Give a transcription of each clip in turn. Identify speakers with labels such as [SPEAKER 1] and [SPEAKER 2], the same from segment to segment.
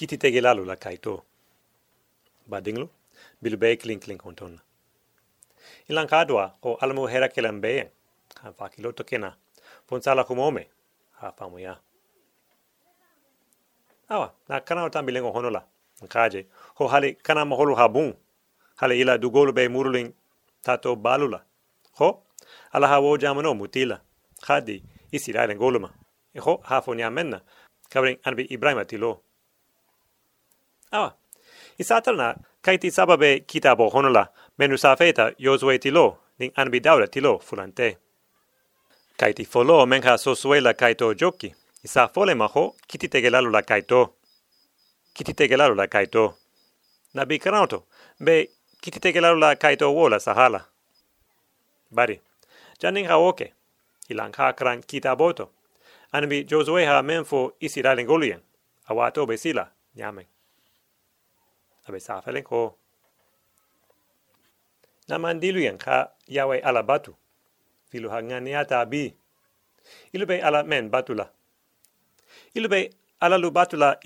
[SPEAKER 1] kiti tege lalu la kaito. Badinglu, bilu be kling kling kontona. Ilang kadua o alamu hera kelam be ha fakiloto kena ponsala kumome ha famuya. Awa, na kana o tambilengo honola, nkaje, ho hali kana maholu habun, hali ila dugolu be murulin tato balula. Ho, ala ha wo jamano mutila, khadi, isi railen goluma. E ho, ha fo menna, kabring anbi Awa. I sātana, kai ti sababe ki honola, menu sā feita yozue ti ning anabi tilo fulante. Kai ti folo menka sosuela kaito joki, i sā fole maho ki ti la kaito. tō. Ki la kaito. Na bi karanoto, be ki ti la kaito wola sahala. Bari, janin ha oke, i lang ha kran ki tā jozue ha menfo isi awato awa tō be sila, nyameng. Abe safelen ko. Naman yawe ala batu. Bi. Ilu be ala batula. Ilu be ala lu batula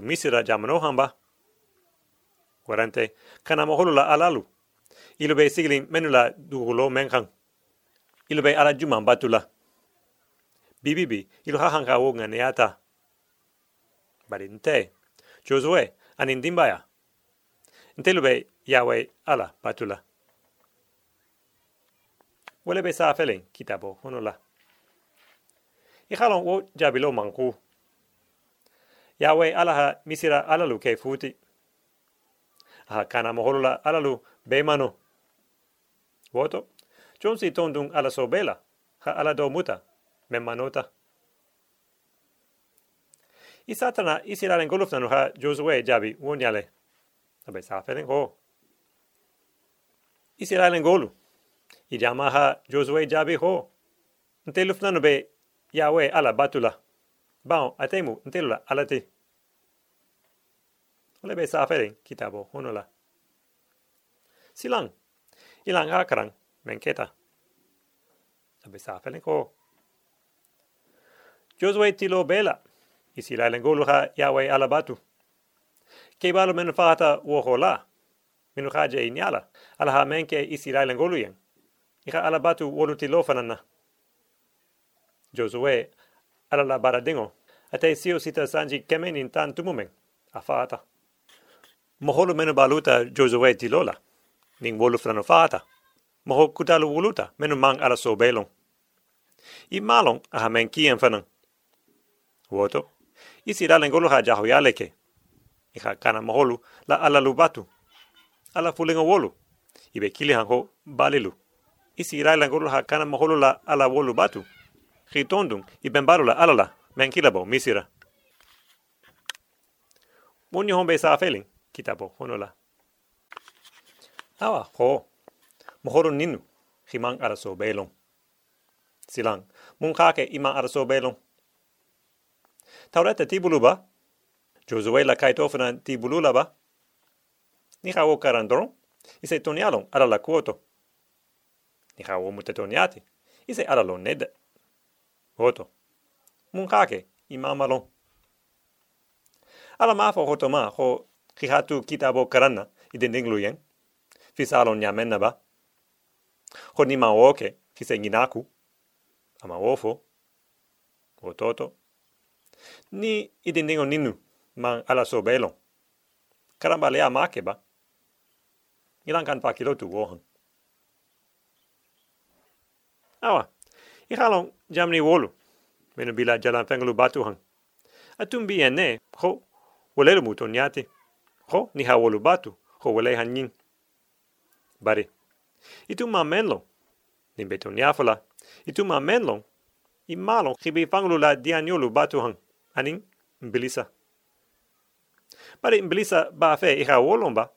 [SPEAKER 1] misira jamano hamba. Warante, kana moholu la alalu. Ilu be siglin menu la dugulo menkang. Ilu be ala batula. Bibibi, ilu ha hanga wo nganiata. Bari nte, Josue, anin dimbaya. Nte lu be yawe ala batula. Wale be saa felen kitabo hono la. I halon wo jabilo manku. Yawe ala ha misira alalu ke futi. Aha kana moholu la alalu be mano. Woto, jonsi tondung ala so bela, ha ala do muta, men manota. I satana isiraren goluftanu ha Josue jabi wonyale. Abe saa felen ho. Isiraren golu. I jama ha Josue jabi ho. Nte luftanu be Yahweh ala batula. Bao atemu ntelula ala te. Ole be saa felen kitabo honola. Silang. Ilang akarang menketa. Abe saa felen ko. Josue tilo bela. Isi lailen golu ha Yahweh ala batu. Ke balu menu fata woho la. Minu haje inyala. Ala ha menke isi lailen golu yen. Ika ala batu wolu tilo fanana. Josue ala la baradingo. Ate sio sita sanji kemen in tan tumumen. A fata. Moholu menu baluta Josue tilola. Ning wolu frano fata. Moho kutalu wuluta menu mang ala so belong. I malong aha men kien fanan. Woto. Isi dalen golu ha jaho yaleke. Ika kana moholu la ala lubatu. Ala fulingo wolu. Ibe kili hanko balilu. Isi dalen golu ha kana moholu la ala wolu batu. Ritondung iben baru la ala la men kilabo misira. Muni hombe sa felin kitabo honola. Awa ho. Mohoro ninu himang ara so belong. Silang mun kake ima ara so belong. Taureta tibulu ba? Josue la kaito fana tibulu? Ni hawo karandron? Ise tonialon ara la kuoto. Ni hawo mute toniati. Ise ara lo ned. Oto. Mun kake ima malon. Ala mafo hoto ma ho kihatu kitabo karana iden. Fisalon nyamenna ba? Ho ni ma oke kise nginaku. Ama ofo. Ototo ni idindingo ninu mang ala so belon. Karamba lea make ba. Ilang kan pakilotu wohan. Awa, ihalong jamni wolu. Menu bila jalan fenglu batu hang. Atum bi ene, ho, wolelu muto nyati. Ho, ni ha wolu batu, ho wole han nying. Bari, itu ma menlo. Ni beto nyafala. Itu ma menlo. I malong kibi fanglu la dianyolu batu hang aning mbilisa. Bari mbilisa ba fe iha wolon ba.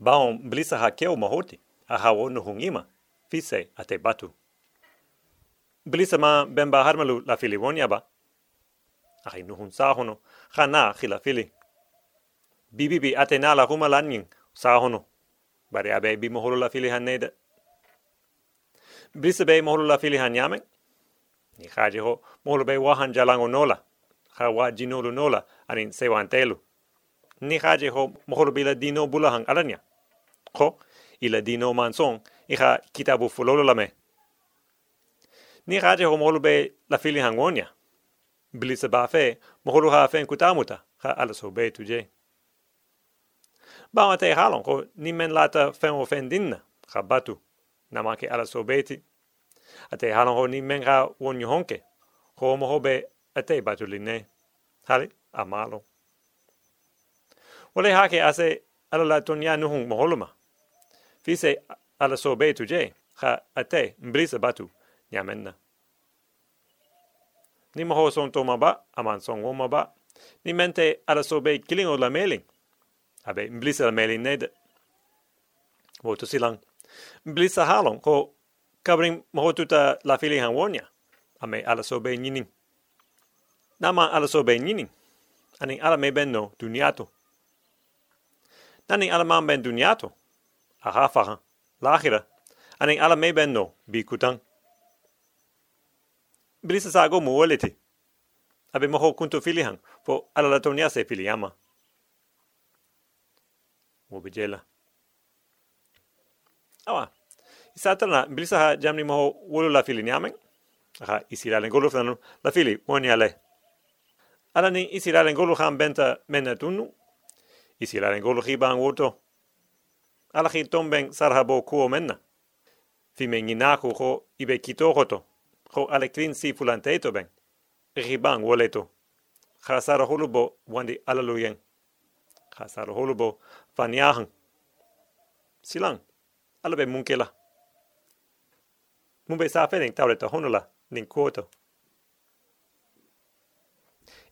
[SPEAKER 1] Baon mbilisa ha keo mahoti, a ha wonu hungima, fise ate batu. Mbilisa ma bemba harmalu la fili wonya ba. Ahi nuhun sahono, ha na khila fili. Bibibi ate na la huma lanyin sahono. Bari abe bi moholo la fili haneda. Mbilisa be moholo la fili hanyamen, ni haje ho molo be wahan jalango nola. Ha wa jinolu nola anin sewantelu ni haje ho mohoro bila dino bulahang alanya ko ila dino manson iha kitabu fulolo lame ni haje ho molo be la fili hangonia bilisa ba fe mohoro ha fen kutamuta ha ala so be tuje ba mate halon ko ni men lata fen o fen dinna ha batu. Namake ala so beti ate halon ho ni men ha won honke ko mo be ate batu line hali amalo Wale hake ase ala la tonya nuhung moholuma. Fise ala so be tuje, ha ate mbrisa batu nyamenna. Ni moho son toma ba, aman son woma ba, ni mente ala so be kilingo la meling. Abe mbrisa la meling ned. Woto silang. Mbrisa halong ko kabring moho tuta la fili han wonya. Ame ala so be nyining. Nama ala so be nyining. Ani ala me benno duniato. Nani ala man ben duniato. Aha faha. Lahira. Ani ala me ben no. Bi kutang. Brisa sago mu waleti. Abe moho kuntu filihang. Po ala la tonia se filiyama. Wobijela. Awa. Isatana brisa ha jamni moho wolo la fili niamen. Aha isira lengolo flanu la fili woni ale. Ala ni isira lengolo ham benta mena tunu isi la rengolo hibang woto. Ala hi tomben sarhabo kuo menna. Fime nginaku ho ibe kito hoto. Ho ale klin si fulanteito ben. Hibang woleto. Khasara hulubo wandi ala luyen. Khasara hulubo fanyahan. Silang. Ala be munkela. Mumbe sa fening taureta honula nin kuoto.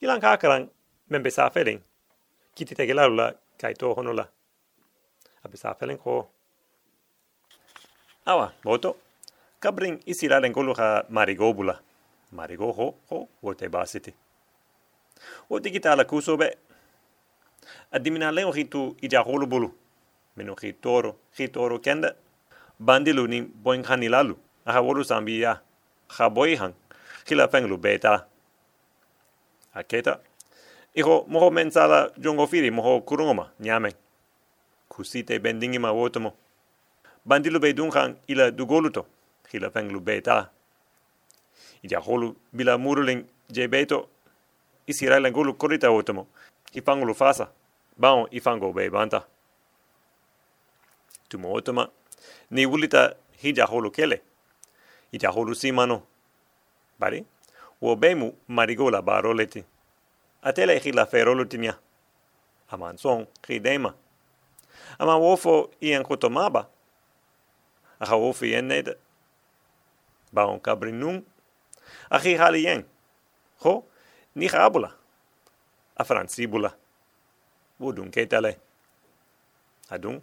[SPEAKER 1] Ilang kakarang membe sa fening kiti tege laula kai to hono la abe sa felen ko awa boto kabring isi la lengolo ha marigo ho ho wote basiti o digita la kuso be adimina leo hitu ija holo bulu meno hitoro hitoro kenda. Bandilu ni boin khani lalu aha woru sambia khaboi hang kila fenglu beta aketa Iho moho mensala jongo firi moho kurungoma nyame. Kusite bendingi ma wotomo. Bandilu be dunhan ila dugoluto. Hila fenglu beta. Ija holu bila muruling je beto. Isira lengulu korita wotomo. Ifangulu fasa. Bao ifango be banta. Tumo wotoma. Ni wulita hija holu kele. Ija holu simano. Bari? Wo bemu marigola baroleti atele hi la ferolo tinia. Aman son hi dema. Aman wofo ian kutomaba. Aha wofo ien nede. Baon kabrinung. Ahi hali ien. Ho, ni habula. A francibula. Wudun ketale. Adun.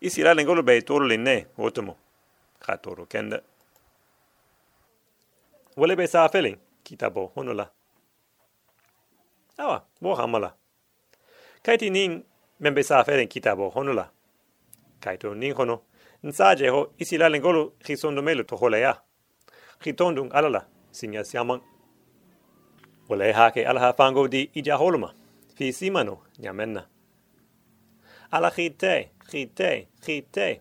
[SPEAKER 1] Isi la lengolo be toro linne, otomo. Ha toro kende. Wole be sa felin, kitabo honola awa bo hamala kaiti nin membe sa feren kitabo honula kaito nin hono. Nsaje ho isila lengolo khisondo melo to hola ya. Khitondung alala sinya siaman wala ha ke ala fango di ija holma fi simano nyamenna. Ala khite khite khite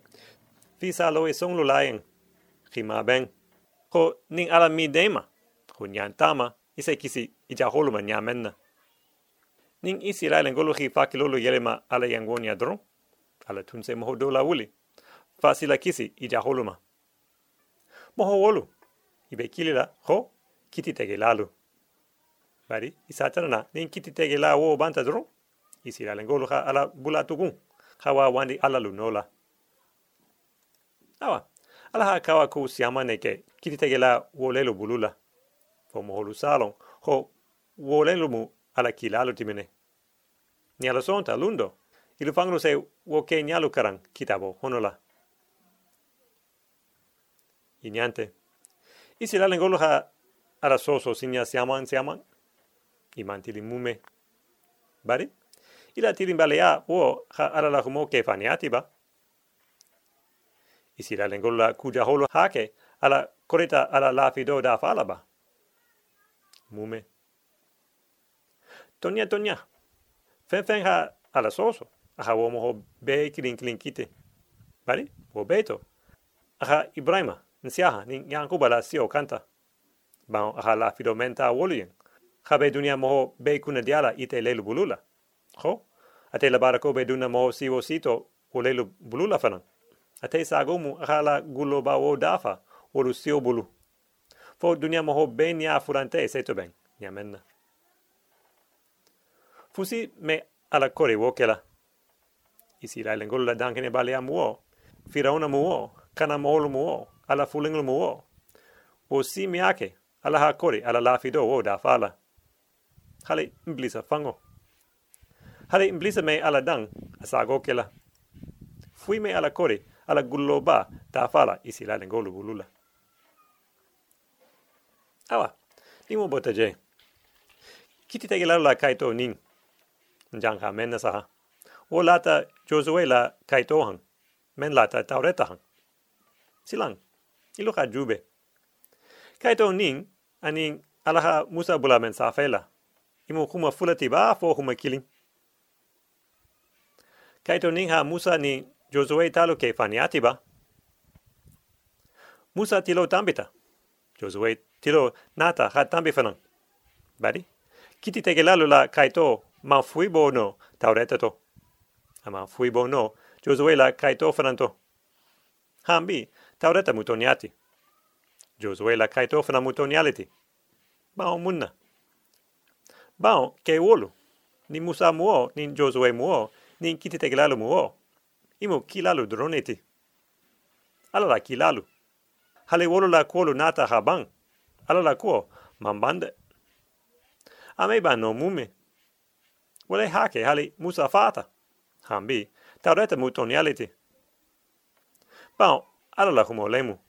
[SPEAKER 1] fi sa lo e songlo laen khima ben ko nin ala mi dema ko nyantama ise kisi ija holma nyamenna ning isi la lengolo hi fa kilolo yelema ala yangonia dron ala tunse moho do la wuli. Fa sila kisi ija holuma moho wolu. Ibe kilila ho kiti tege bari isatana na ning kiti tege wo banta dron isi la ha ala bula tugun hawa wandi ala lu nola awa ala ha kawa ku siama neke kiti tege la wo lelo bulula fo moho lu salon ho wo lelo mu ala kilalo timene. Ni ala sonta lundo. Ilu fangru se wo ke nyalu karang kitabo honola. Inyante. Isi la lengolo ha ala soso sinya siaman siaman. Iman tili mume. Bari? Ila tili mbalea wo ha ala la humo ke faniati ba. Isi la lengolo la kuja holo hake ala korita ala la fido da fala ba. Mume. tonya tonya fen fen ha ala soso. Aha wo mo ho be kilin kite bari wo beto aha ibrahima nsiaha ni yankuba la sio kanta ba aha la fidomenta wolien habe dunia mo be kuna diala ite lelu bulula. Ho ate la barako be duna mo siwo sito o lelu bulula fana ate sagomu aha la gulo ba wo dafa o lu sio bulu. Fo dunia mo be nia furante seto ben menna. Fusi me ala kore wo kela. Isi la lengol la dankene balea muo firauna muo kana molu muo ala fulinglu muo o. Si mi ake ala ha kore ala la fido wo da fala hale imblisa fango. Hale imblisa me ala dang asago kela. Fui me ala kore ala gullo ba da fala isi la lengol bulula. Awa ni mo bota je. Kiti tege la kaito ning njang ha menna sa o lata josue la kaito hang. Men lata taureta hang. Silang ilo ka jube. Kaito ning ani alaha musa bula men sa fela. Imo kuma fulati ba fo kuma kiling kaito ning ha musa ni josue talo ke faniati ba musa tilo tambita. Josue tilo nata ha tambi fanang badi? Kiti tege lalu la kaito ma fui bono taureta to. Ama fui bono josue la kaito fananto hambi taureta mutoniati josue la kaito fana mutoniality bao munna. Bao ke wolu ni musa muo ni josue muo ni kiti tege lalu muo imo kilalu droneti ala la kilalu. Hale wolu la kuolu nata habang. Ala la kuo mambande. Ame ba no mume. Wale hake hali musa fata. Hambi taureta mutoniality bao ala la humo lemu.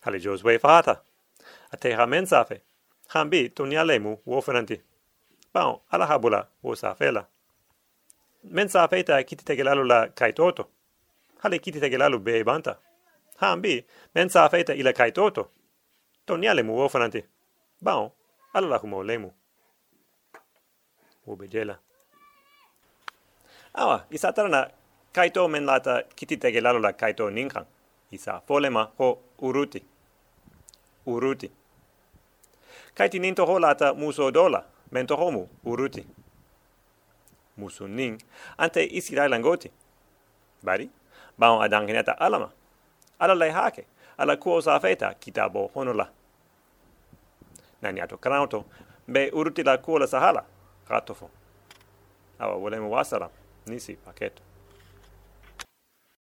[SPEAKER 1] Hali josue fata. Ate ha mensafe. Hambi tonialemu wo fenanti. Bao ala habula wo safela mensafe ta kiti tegelalu la kaitoto hali kiti tegelalu be banta hambi mensafe ta ila kaitoto tonialemu wo fenanti bao ala la humo lemu. Awa, isa tarana kaito men lata kiti tege lalo la kaito ninkan. Isa folema ho uruti. Uruti. Kaiti ninto ho lata muso dola, men homu uruti. Musu ning, ante isi langoti. Bari, baon adangeneta alama. Ala lai hake, ala kuo sa feta kitabo honola. Nani ato krauto, be uruti la kuo la sahala. Ratofo. Awa, volemo wasara. Nisi, paketo.